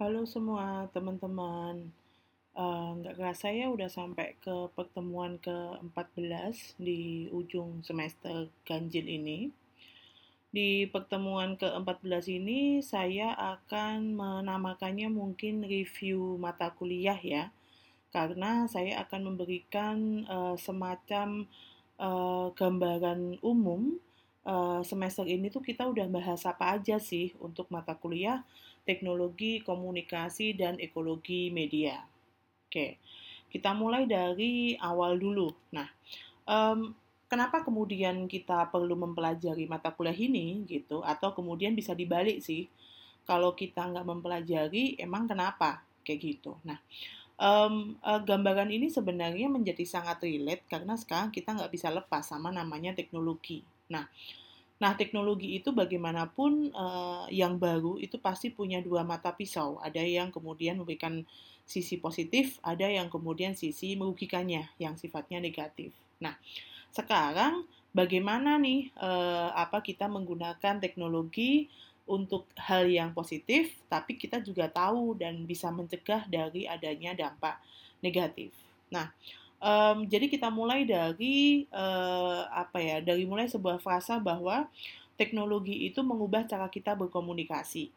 Halo semua teman-teman. Eh, nggak kerasa ya udah sampai ke pertemuan ke-14 di ujung semester ganjil ini. Di pertemuan ke-14 ini saya akan menamakannya mungkin review mata kuliah ya. Karena saya akan memberikan eh, semacam eh, gambaran umum eh, semester ini tuh kita udah bahas apa aja sih untuk mata kuliah teknologi komunikasi dan ekologi media. Oke, kita mulai dari awal dulu. Nah, em, kenapa kemudian kita perlu mempelajari mata kuliah ini gitu? Atau kemudian bisa dibalik sih, kalau kita nggak mempelajari, emang kenapa kayak gitu? Nah, em, eh, gambaran ini sebenarnya menjadi sangat relate karena sekarang kita nggak bisa lepas sama namanya teknologi. Nah, Nah, teknologi itu bagaimanapun uh, yang baru itu pasti punya dua mata pisau. Ada yang kemudian memberikan sisi positif, ada yang kemudian sisi merugikannya, yang sifatnya negatif. Nah, sekarang bagaimana nih uh, apa kita menggunakan teknologi untuk hal yang positif, tapi kita juga tahu dan bisa mencegah dari adanya dampak negatif. Nah, Um, jadi kita mulai dari uh, apa ya? Dari mulai sebuah frasa bahwa teknologi itu mengubah cara kita berkomunikasi.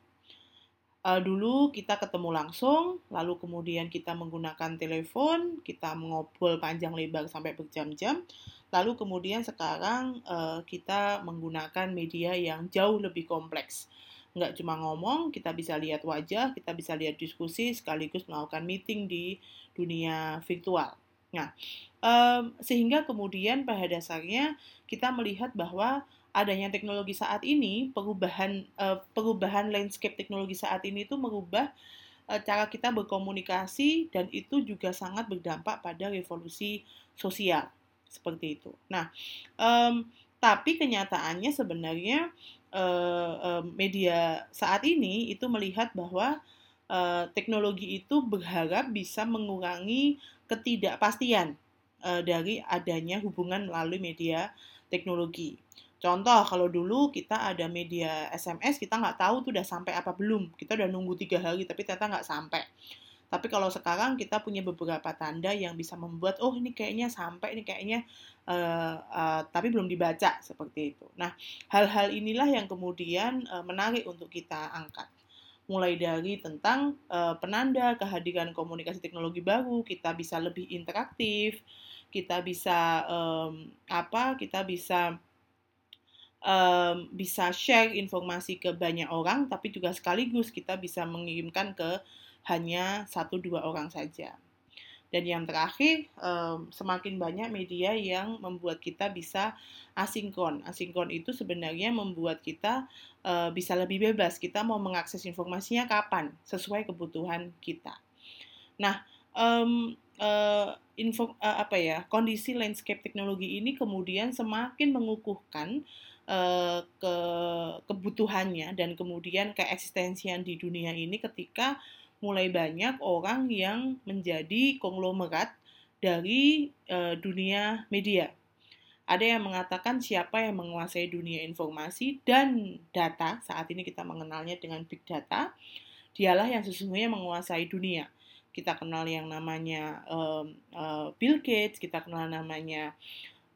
Uh, dulu kita ketemu langsung, lalu kemudian kita menggunakan telepon, kita mengobrol panjang lebar sampai berjam-jam, lalu kemudian sekarang uh, kita menggunakan media yang jauh lebih kompleks. Nggak cuma ngomong, kita bisa lihat wajah, kita bisa lihat diskusi, sekaligus melakukan meeting di dunia virtual. Nah, um, sehingga kemudian pada dasarnya kita melihat bahwa adanya teknologi saat ini, perubahan uh, perubahan landscape teknologi saat ini itu merubah uh, cara kita berkomunikasi dan itu juga sangat berdampak pada revolusi sosial seperti itu. Nah, um, tapi kenyataannya sebenarnya uh, uh, media saat ini itu melihat bahwa uh, teknologi itu berharap bisa mengurangi ketidakpastian uh, dari adanya hubungan melalui media teknologi. Contoh, kalau dulu kita ada media SMS, kita nggak tahu tuh udah sampai apa belum. Kita udah nunggu tiga hari, tapi ternyata nggak sampai. Tapi kalau sekarang kita punya beberapa tanda yang bisa membuat, oh ini kayaknya sampai, ini kayaknya, uh, uh, tapi belum dibaca seperti itu. Nah, hal-hal inilah yang kemudian uh, menarik untuk kita angkat mulai dari tentang uh, penanda kehadiran komunikasi teknologi baru, kita bisa lebih interaktif, kita bisa um, apa, kita bisa um, bisa share informasi ke banyak orang, tapi juga sekaligus kita bisa mengirimkan ke hanya satu dua orang saja. Dan yang terakhir, um, semakin banyak media yang membuat kita bisa asinkron. Asinkron itu sebenarnya membuat kita uh, bisa lebih bebas. Kita mau mengakses informasinya kapan, sesuai kebutuhan kita. Nah, um, uh, info uh, apa ya kondisi landscape teknologi ini kemudian semakin mengukuhkan uh, ke kebutuhannya dan kemudian keeksistensian di dunia ini ketika mulai banyak orang yang menjadi konglomerat dari uh, dunia media. Ada yang mengatakan siapa yang menguasai dunia informasi dan data, saat ini kita mengenalnya dengan big data, dialah yang sesungguhnya menguasai dunia. Kita kenal yang namanya um, uh, Bill Gates, kita kenal namanya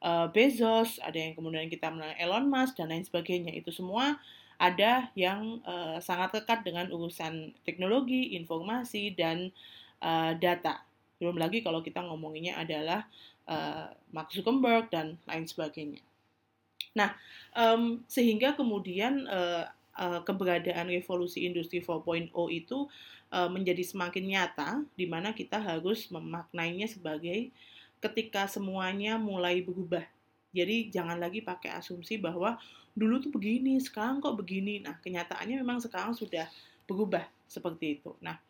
uh, Bezos, ada yang kemudian kita mengenal Elon Musk, dan lain sebagainya. Itu semua ada yang uh, sangat dekat dengan urusan teknologi, informasi, dan uh, data. Belum lagi kalau kita ngomonginnya adalah uh, Mark Zuckerberg dan lain sebagainya. Nah, um, sehingga kemudian uh, uh, keberadaan revolusi industri 4.0 itu uh, menjadi semakin nyata, di mana kita harus memaknainya sebagai ketika semuanya mulai berubah. Jadi jangan lagi pakai asumsi bahwa dulu tuh begini, sekarang kok begini. Nah, kenyataannya memang sekarang sudah berubah seperti itu. Nah,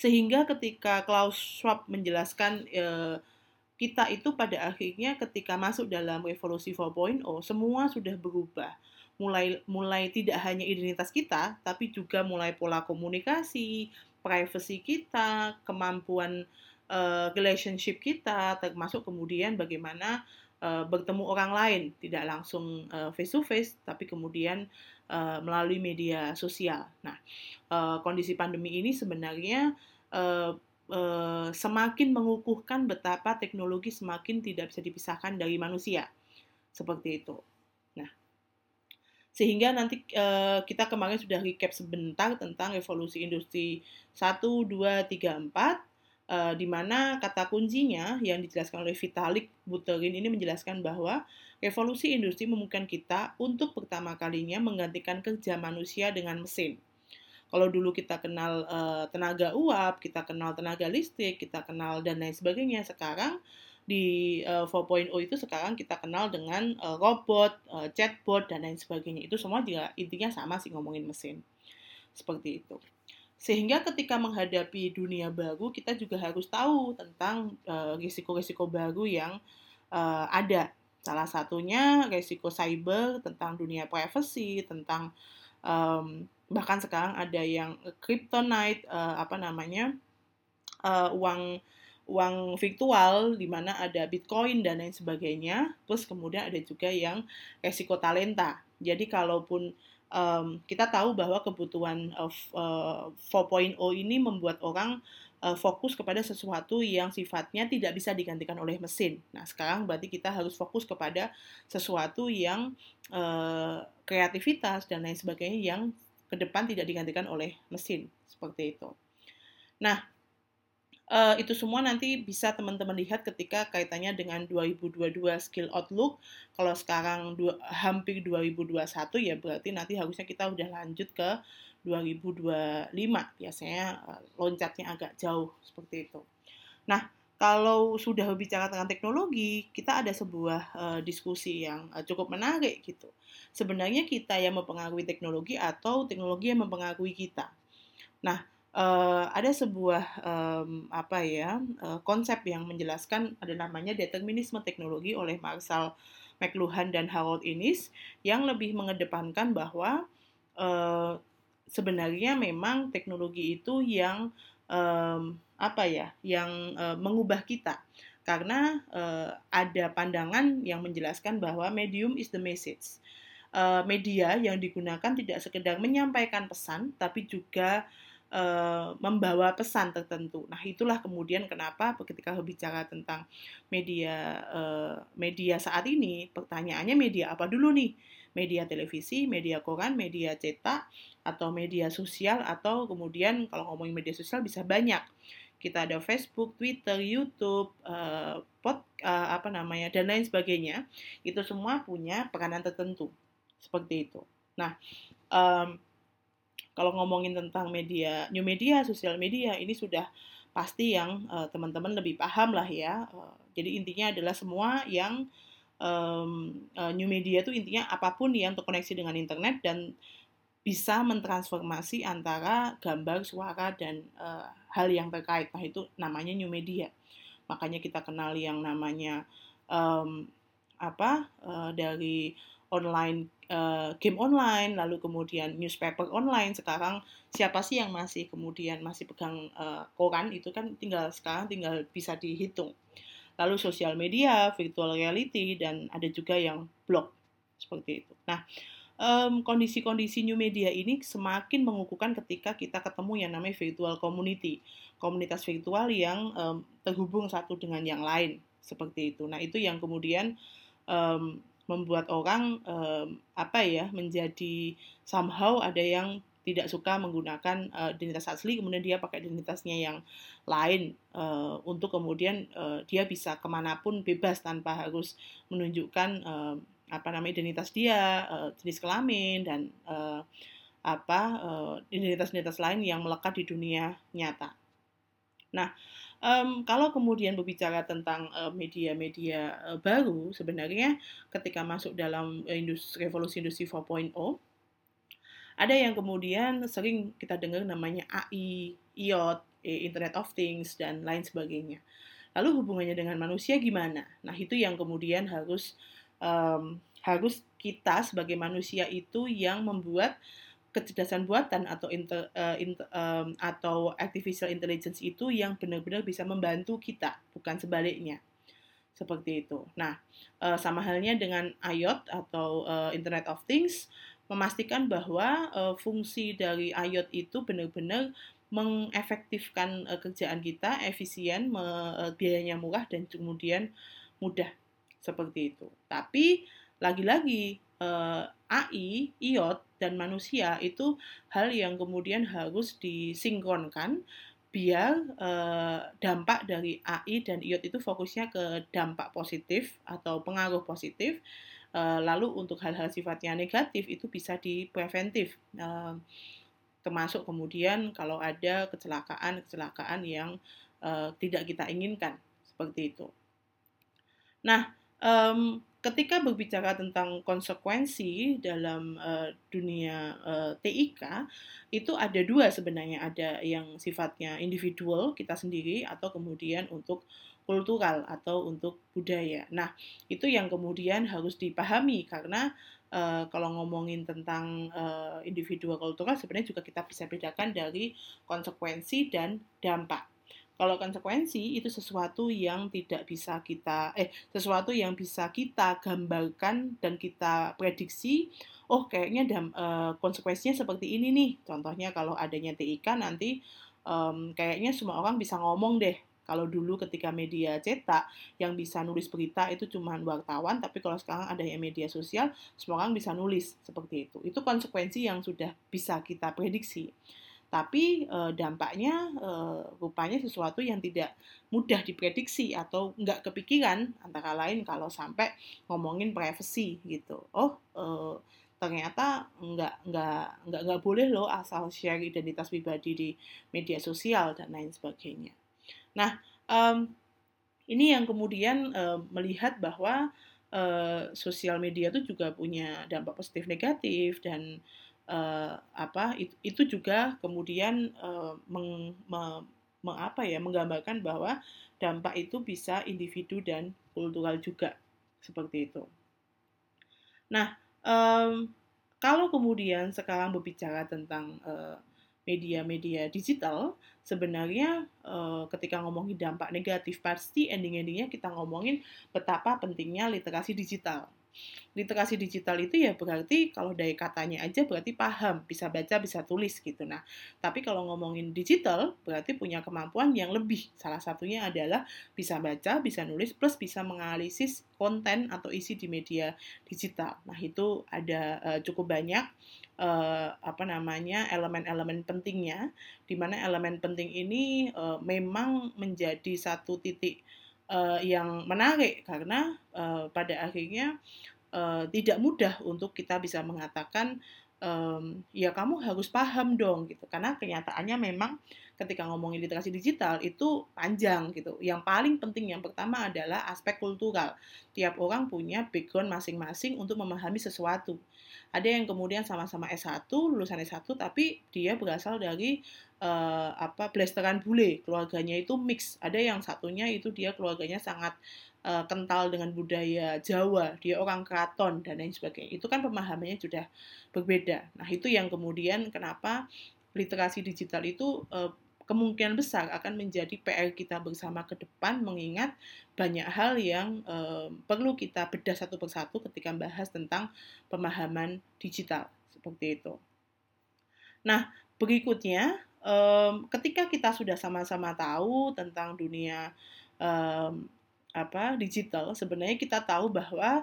sehingga ketika Klaus Schwab menjelaskan eh, kita itu pada akhirnya ketika masuk dalam revolusi 4.0 semua sudah berubah. Mulai mulai tidak hanya identitas kita, tapi juga mulai pola komunikasi, privacy kita, kemampuan uh, relationship kita, termasuk kemudian bagaimana uh, bertemu orang lain, tidak langsung uh, face to face, tapi kemudian uh, melalui media sosial. Nah, uh, kondisi pandemi ini sebenarnya uh, uh, semakin mengukuhkan betapa teknologi semakin tidak bisa dipisahkan dari manusia, seperti itu. Nah, sehingga nanti uh, kita kemarin sudah recap sebentar tentang revolusi industri 1, 2, 3, 4 uh, di mana kata kuncinya yang dijelaskan oleh Vitalik Buterin ini menjelaskan bahwa revolusi industri memungkinkan kita untuk pertama kalinya menggantikan kerja manusia dengan mesin. Kalau dulu kita kenal uh, tenaga uap, kita kenal tenaga listrik, kita kenal dan lain sebagainya, sekarang di uh, 4.0 itu sekarang kita kenal dengan uh, robot, uh, chatbot dan lain sebagainya. Itu semua juga intinya sama sih ngomongin mesin. Seperti itu. Sehingga ketika menghadapi dunia baru, kita juga harus tahu tentang uh, risiko-risiko baru yang uh, ada. Salah satunya risiko cyber tentang dunia privacy, tentang um, bahkan sekarang ada yang kryptonite, uh, apa namanya, uh, uang uang virtual di mana ada Bitcoin dan lain sebagainya. Terus kemudian ada juga yang resiko talenta. Jadi kalaupun um, kita tahu bahwa kebutuhan uh, 4.0 ini membuat orang uh, fokus kepada sesuatu yang sifatnya tidak bisa digantikan oleh mesin. Nah, sekarang berarti kita harus fokus kepada sesuatu yang uh, kreativitas dan lain sebagainya yang ke depan tidak digantikan oleh mesin seperti itu. Nah, Uh, itu semua nanti bisa teman-teman lihat ketika kaitannya dengan 2022 skill outlook. Kalau sekarang dua, hampir 2021 ya berarti nanti harusnya kita udah lanjut ke 2025. Biasanya uh, loncatnya agak jauh seperti itu. Nah, kalau sudah berbicara tentang teknologi, kita ada sebuah uh, diskusi yang uh, cukup menarik gitu. Sebenarnya kita yang mempengaruhi teknologi atau teknologi yang mempengaruhi kita. Nah, uh, ada sebuah um, apa ya uh, konsep yang menjelaskan ada namanya determinisme teknologi oleh Marshall McLuhan dan Harold Innis yang lebih mengedepankan bahwa uh, sebenarnya memang teknologi itu yang um, apa ya yang uh, mengubah kita. Karena uh, ada pandangan yang menjelaskan bahwa medium is the message. Media yang digunakan tidak sekedar menyampaikan pesan tapi juga Eh, membawa pesan tertentu. Nah, itulah kemudian kenapa ketika berbicara tentang media uh, media saat ini, pertanyaannya media apa dulu nih? Media televisi, media koran, media cetak, atau media sosial, atau kemudian kalau ngomongin media sosial bisa banyak. Kita ada Facebook, Twitter, YouTube, uh, pod, uh, apa namanya, dan lain sebagainya. Itu semua punya peranan tertentu seperti itu. Nah, um, kalau ngomongin tentang media, new media, sosial media, ini sudah pasti yang uh, teman-teman lebih paham lah ya. Uh, jadi intinya adalah semua yang um, uh, new media itu intinya apa pun yang terkoneksi dengan internet dan bisa mentransformasi antara gambar, suara, dan uh, hal yang terkait. Nah itu namanya new media. Makanya kita kenal yang namanya um, apa uh, dari online uh, game online, lalu kemudian newspaper online. Sekarang siapa sih yang masih kemudian masih pegang uh, koran itu kan tinggal sekarang tinggal bisa dihitung. Lalu sosial media, virtual reality dan ada juga yang blog seperti itu. Nah, um, kondisi-kondisi new media ini semakin mengukuhkan ketika kita ketemu yang namanya virtual community, komunitas virtual yang um, terhubung satu dengan yang lain seperti itu. Nah, itu yang kemudian um, membuat orang um, apa ya menjadi somehow ada yang tidak suka menggunakan uh, identitas asli kemudian dia pakai identitasnya yang lain uh, untuk kemudian uh, dia bisa ke mana pun bebas tanpa harus menunjukkan uh, apa namanya identitas dia uh, jenis kelamin dan uh, apa uh, identitas-identitas lain yang melekat di dunia nyata. Nah, Um, kalau kemudian berbicara tentang media-media uh, uh, baru, sebenarnya ketika masuk dalam industri, revolusi industri 4.0, ada yang kemudian sering kita dengar namanya AI, IoT, Internet of Things, dan lain sebagainya. Lalu hubungannya dengan manusia gimana? Nah itu yang kemudian harus um, harus kita sebagai manusia itu yang membuat kecerdasan buatan atau inter, uh, inter, um, atau artificial intelligence itu yang benar-benar bisa membantu kita, bukan sebaliknya. Seperti itu. Nah, uh, sama halnya dengan IoT atau uh, Internet of Things, memastikan bahwa uh, fungsi dari IOT itu benar-benar mengefektifkan uh, kerjaan kita, efisien, me, uh, biayanya murah dan kemudian mudah seperti itu. Tapi lagi-lagi uh, AI, IOT dan manusia itu hal yang kemudian harus disinkronkan biar uh, dampak dari AI dan IOT itu fokusnya ke dampak positif atau pengaruh positif. Uh, lalu untuk hal-hal sifatnya negatif itu bisa dipreventif. Uh, termasuk kemudian kalau ada kecelakaan-kecelakaan yang uh, tidak kita inginkan seperti itu. Nah, um, ketika berbicara tentang konsekuensi dalam uh, dunia uh, eh, TIK itu ada dua sebenarnya ada yang sifatnya individual kita sendiri atau kemudian untuk kultural atau untuk budaya. Nah itu yang kemudian harus dipahami karena uh, kalau ngomongin tentang uh, individual kultural sebenarnya juga kita bisa bedakan dari konsekuensi dan dampak. Kalau konsekuensi itu sesuatu yang tidak bisa kita eh sesuatu yang bisa kita gambarkan dan kita prediksi oh kayaknya dam, uh, konsekuensinya seperti ini nih. Contohnya kalau adanya TIK nanti um, kayaknya semua orang bisa ngomong deh. Kalau dulu ketika media cetak yang bisa nulis berita itu cuma wartawan, tapi kalau sekarang ada yang media sosial, semua orang bisa nulis seperti itu. Itu konsekuensi yang sudah bisa kita prediksi tapi e, dampaknya e, rupanya sesuatu yang tidak mudah diprediksi atau nggak kepikiran antara lain kalau sampai ngomongin privacy gitu. Oh e, ternyata nggak nggak nggak nggak boleh loh asal share identitas pribadi di media sosial dan lain sebagainya. Nah um, ini yang kemudian uh, melihat bahwa uh, sosial media itu juga punya dampak positif negatif dan uh, apa itu, itu juga kemudian uh, meng, me, me, apa ya menggambarkan bahwa dampak itu bisa individu dan kultural juga seperti itu. Nah, um, kalau kemudian sekarang berbicara tentang media-media uh, digital, sebenarnya uh, ketika ngomongin dampak negatif pasti ending-endingnya kita ngomongin betapa pentingnya literasi digital literasi digital itu ya berarti kalau dari katanya aja berarti paham, bisa baca, bisa tulis gitu. Nah, tapi kalau ngomongin digital berarti punya kemampuan yang lebih. Salah satunya adalah bisa baca, bisa nulis, plus bisa menganalisis konten atau isi di media digital. Nah, itu ada uh, cukup banyak uh, apa namanya elemen-elemen pentingnya, di mana elemen penting ini uh, memang menjadi satu titik uh, yang menarik karena uh, pada akhirnya uh, tidak mudah untuk kita bisa mengatakan um, ya kamu harus paham dong gitu karena kenyataannya memang ketika ngomongin literasi digital itu panjang gitu. Yang paling penting yang pertama adalah aspek kultural. Tiap orang punya background masing-masing untuk memahami sesuatu. Ada yang kemudian sama-sama S1, lulusan S1 tapi dia berasal dari uh, apa blasteran bule, keluarganya itu mix. Ada yang satunya itu dia keluarganya sangat uh, kental dengan budaya Jawa, dia orang keraton dan lain sebagainya. Itu kan pemahamannya sudah berbeda. Nah, itu yang kemudian kenapa literasi digital itu uh, kemungkinan besar akan menjadi PR kita bersama ke depan mengingat banyak hal yang uh, perlu kita bedah satu persatu ketika membahas tentang pemahaman digital seperti itu. Nah, berikutnya um, ketika kita sudah sama-sama tahu tentang dunia um, apa digital, sebenarnya kita tahu bahwa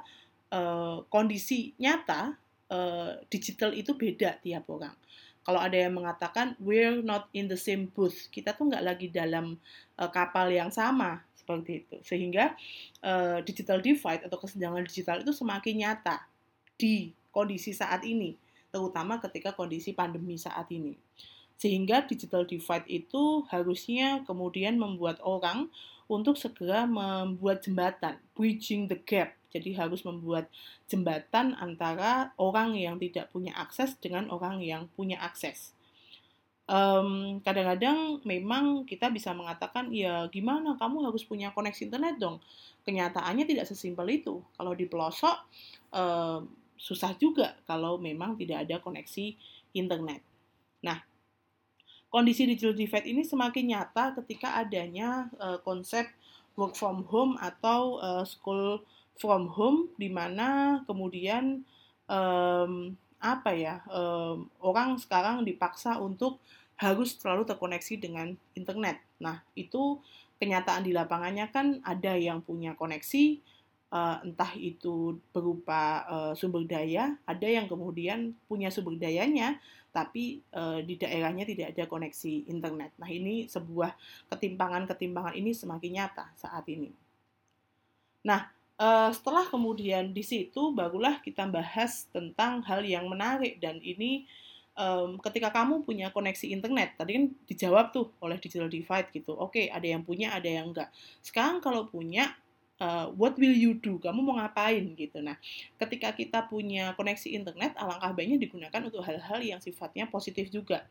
uh, kondisi nyata uh, digital itu beda tiap orang. Kalau ada yang mengatakan we're not in the same booth, kita tuh nggak lagi dalam uh, kapal yang sama seperti itu, sehingga uh, digital divide atau kesenjangan digital itu semakin nyata di kondisi saat ini, terutama ketika kondisi pandemi saat ini. Sehingga digital divide itu harusnya kemudian membuat orang untuk segera membuat jembatan, bridging the gap jadi harus membuat jembatan antara orang yang tidak punya akses dengan orang yang punya akses. kadang kadang-kadang memang kita bisa mengatakan ya gimana kamu harus punya koneksi internet dong. Kenyataannya tidak sesimpel itu. Kalau di pelosok um, susah juga kalau memang tidak ada koneksi internet. Nah, kondisi digital divide ini semakin nyata ketika adanya uh, konsep work from home atau uh, school from home di mana kemudian um, apa ya um, orang sekarang dipaksa untuk harus selalu terkoneksi dengan internet. Nah itu kenyataan di lapangannya kan ada yang punya koneksi, uh, entah itu berupa uh, sumber daya, ada yang kemudian punya sumber dayanya, tapi uh, di daerahnya tidak ada koneksi internet. Nah ini sebuah ketimpangan-ketimpangan ini semakin nyata saat ini. Nah uh, setelah kemudian di situ barulah kita bahas tentang hal yang menarik dan ini um, ketika kamu punya koneksi internet, tadi kan dijawab tuh oleh digital divide gitu. Oke, ada yang punya, ada yang enggak. Sekarang kalau punya, uh, what will you do? Kamu mau ngapain gitu. Nah, ketika kita punya koneksi internet, alangkah baiknya digunakan untuk hal-hal yang sifatnya positif juga.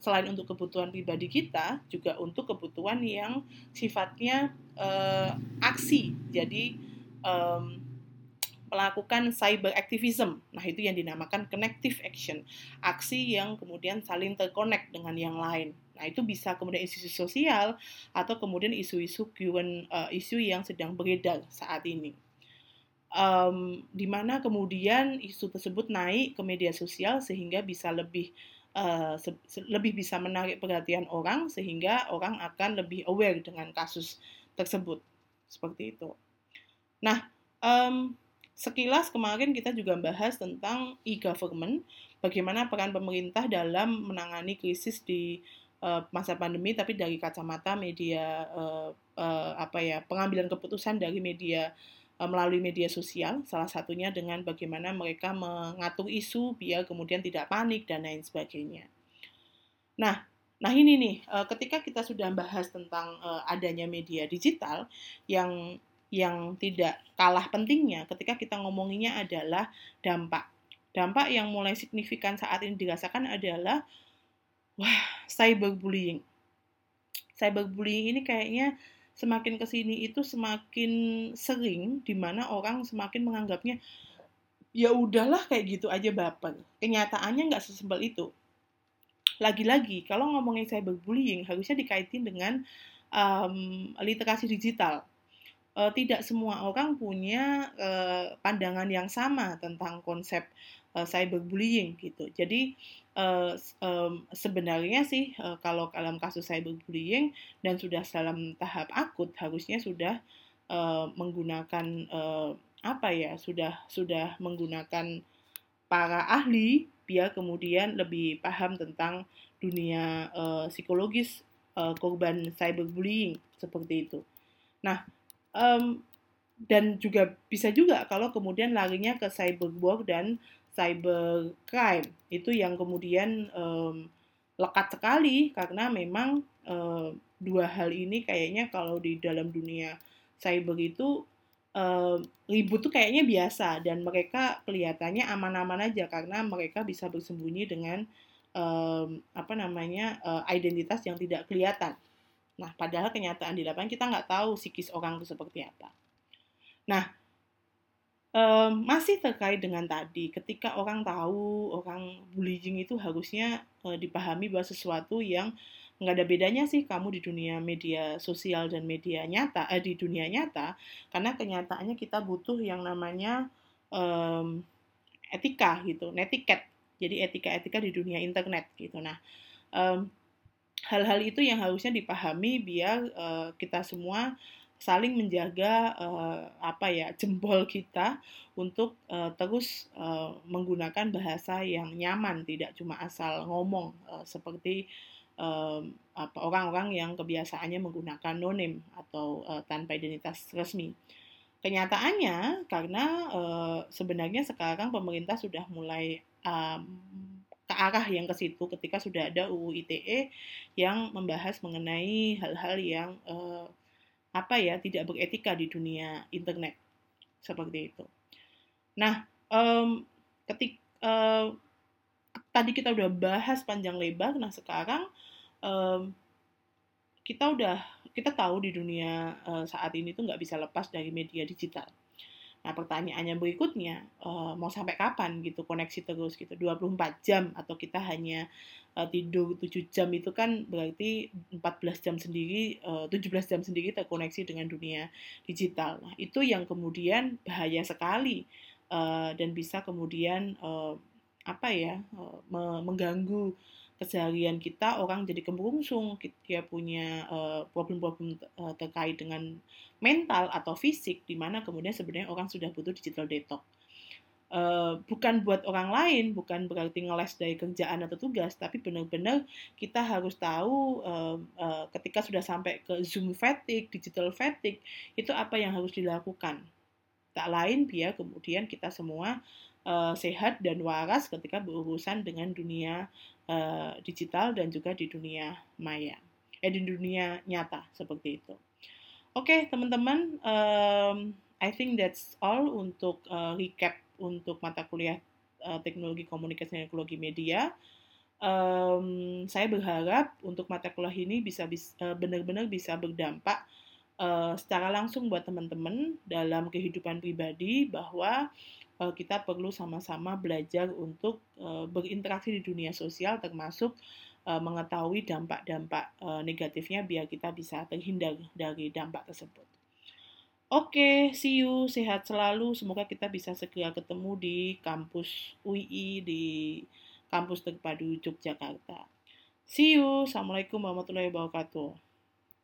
Selain untuk kebutuhan pribadi kita, juga untuk kebutuhan yang sifatnya uh, aksi. Jadi um, melakukan cyber activism. Nah, itu yang dinamakan connective action. Aksi yang kemudian saling terkonek dengan yang lain. Nah, itu bisa kemudian isu-isu sosial atau kemudian isu-isu current uh, isu yang sedang beredar saat ini. Um, di mana kemudian isu tersebut naik ke media sosial sehingga bisa lebih uh, lebih bisa menarik perhatian orang sehingga orang akan lebih aware dengan kasus tersebut seperti itu. Nah, um, Sekilas kemarin kita juga bahas tentang e-government, bagaimana peran pemerintah dalam menangani krisis di uh, masa pandemi, tapi dari kacamata media uh, uh, apa ya pengambilan keputusan dari media melalui media sosial, salah satunya dengan bagaimana mereka mengatur isu biar kemudian tidak panik dan lain sebagainya. Nah, Nah ini nih, ketika kita sudah bahas tentang adanya media digital yang yang tidak kalah pentingnya ketika kita ngomonginya adalah dampak. Dampak yang mulai signifikan saat ini dirasakan adalah wah, cyberbullying. Cyberbullying ini kayaknya semakin ke sini itu semakin sering di mana orang semakin menganggapnya ya udahlah kayak gitu aja baper. Kenyataannya nggak sesimpel itu. Lagi-lagi kalau ngomongin cyberbullying harusnya dikaitin dengan um, literasi digital uh, tidak semua orang punya uh, pandangan yang sama tentang konsep uh, cyberbullying gitu. Jadi uh, um, sebenarnya sih uh, kalau dalam kasus cyberbullying dan sudah dalam tahap akut harusnya sudah uh, menggunakan uh, apa ya sudah sudah menggunakan para ahli biar kemudian lebih paham tentang dunia uh, psikologis uh, korban cyberbullying seperti itu. Nah, um, dan juga bisa juga kalau kemudian larinya ke cyberborg dan cybercrime. Itu yang kemudian um, lekat sekali karena memang um, dua hal ini kayaknya kalau di dalam dunia cyber itu um, ribut tuh kayaknya biasa dan mereka kelihatannya aman-aman aja karena mereka bisa bersembunyi dengan um, apa namanya uh, identitas yang tidak kelihatan Nah, padahal kenyataan di lapangan kita nggak tahu psikis orang itu seperti apa. Nah, um, masih terkait dengan tadi, ketika orang tahu orang bullying itu harusnya uh, dipahami bahwa sesuatu yang nggak ada bedanya sih kamu di dunia media sosial dan media nyata, eh, di dunia nyata, karena kenyataannya kita butuh yang namanya um, etika gitu, netiket. Jadi etika-etika di dunia internet gitu. Nah, um, hal-hal itu yang harusnya dipahami biar uh, kita semua saling menjaga uh, apa ya jempol kita untuk uh, terus uh, menggunakan bahasa yang nyaman tidak cuma asal ngomong uh, seperti orang-orang yang kebiasaannya menggunakan nonim atau uh, tanpa identitas resmi. Kenyataannya karena uh, sebenarnya sekarang pemerintah sudah mulai um, arah yang ke situ ketika sudah ada UU ITE yang membahas mengenai hal-hal yang uh, apa ya tidak beretika di dunia internet seperti itu. Nah, um, ketik uh, tadi kita udah bahas panjang lebar, nah sekarang um, kita udah kita tahu di dunia uh, saat ini tuh nggak bisa lepas dari media digital. Nah, pertanyaannya berikutnya, uh, mau sampai kapan gitu koneksi terus gitu? 24 jam atau kita hanya uh, tidur 7 jam itu kan berarti 14 jam sendiri, uh, 17 jam sendiri terkoneksi dengan dunia digital. Nah, itu yang kemudian bahaya sekali dan bisa kemudian apa ya mengganggu keseharian kita orang jadi kemerungsung dia punya problem-problem uh, terkait dengan mental atau fisik di mana kemudian sebenarnya orang sudah butuh digital detox. Uh, bukan buat orang lain bukan berarti ngeles dari kerjaan atau tugas tapi benar-benar kita harus tahu uh, uh, ketika sudah sampai ke zoom fatigue digital fatigue itu apa yang harus dilakukan. Tak lain biar kemudian kita semua uh, sehat dan waras ketika berurusan dengan dunia uh, digital dan juga di dunia maya, eh di dunia nyata seperti itu. Oke okay, teman-teman, um, I think that's all untuk uh, recap untuk mata kuliah uh, teknologi komunikasi dan teknologi media. Um, saya berharap untuk mata kuliah ini bisa, bisa uh, benar-benar bisa berdampak uh, secara langsung buat teman-teman dalam kehidupan pribadi bahwa kita perlu sama-sama belajar untuk uh, berinteraksi di dunia sosial termasuk uh, mengetahui dampak-dampak negatifnya biar kita bisa terhindar dari dampak tersebut. Oke, okay, see you, sehat selalu. Semoga kita bisa segera ketemu di kampus UI di kampus terpadu Yogyakarta. See you. Assalamualaikum warahmatullahi wabarakatuh.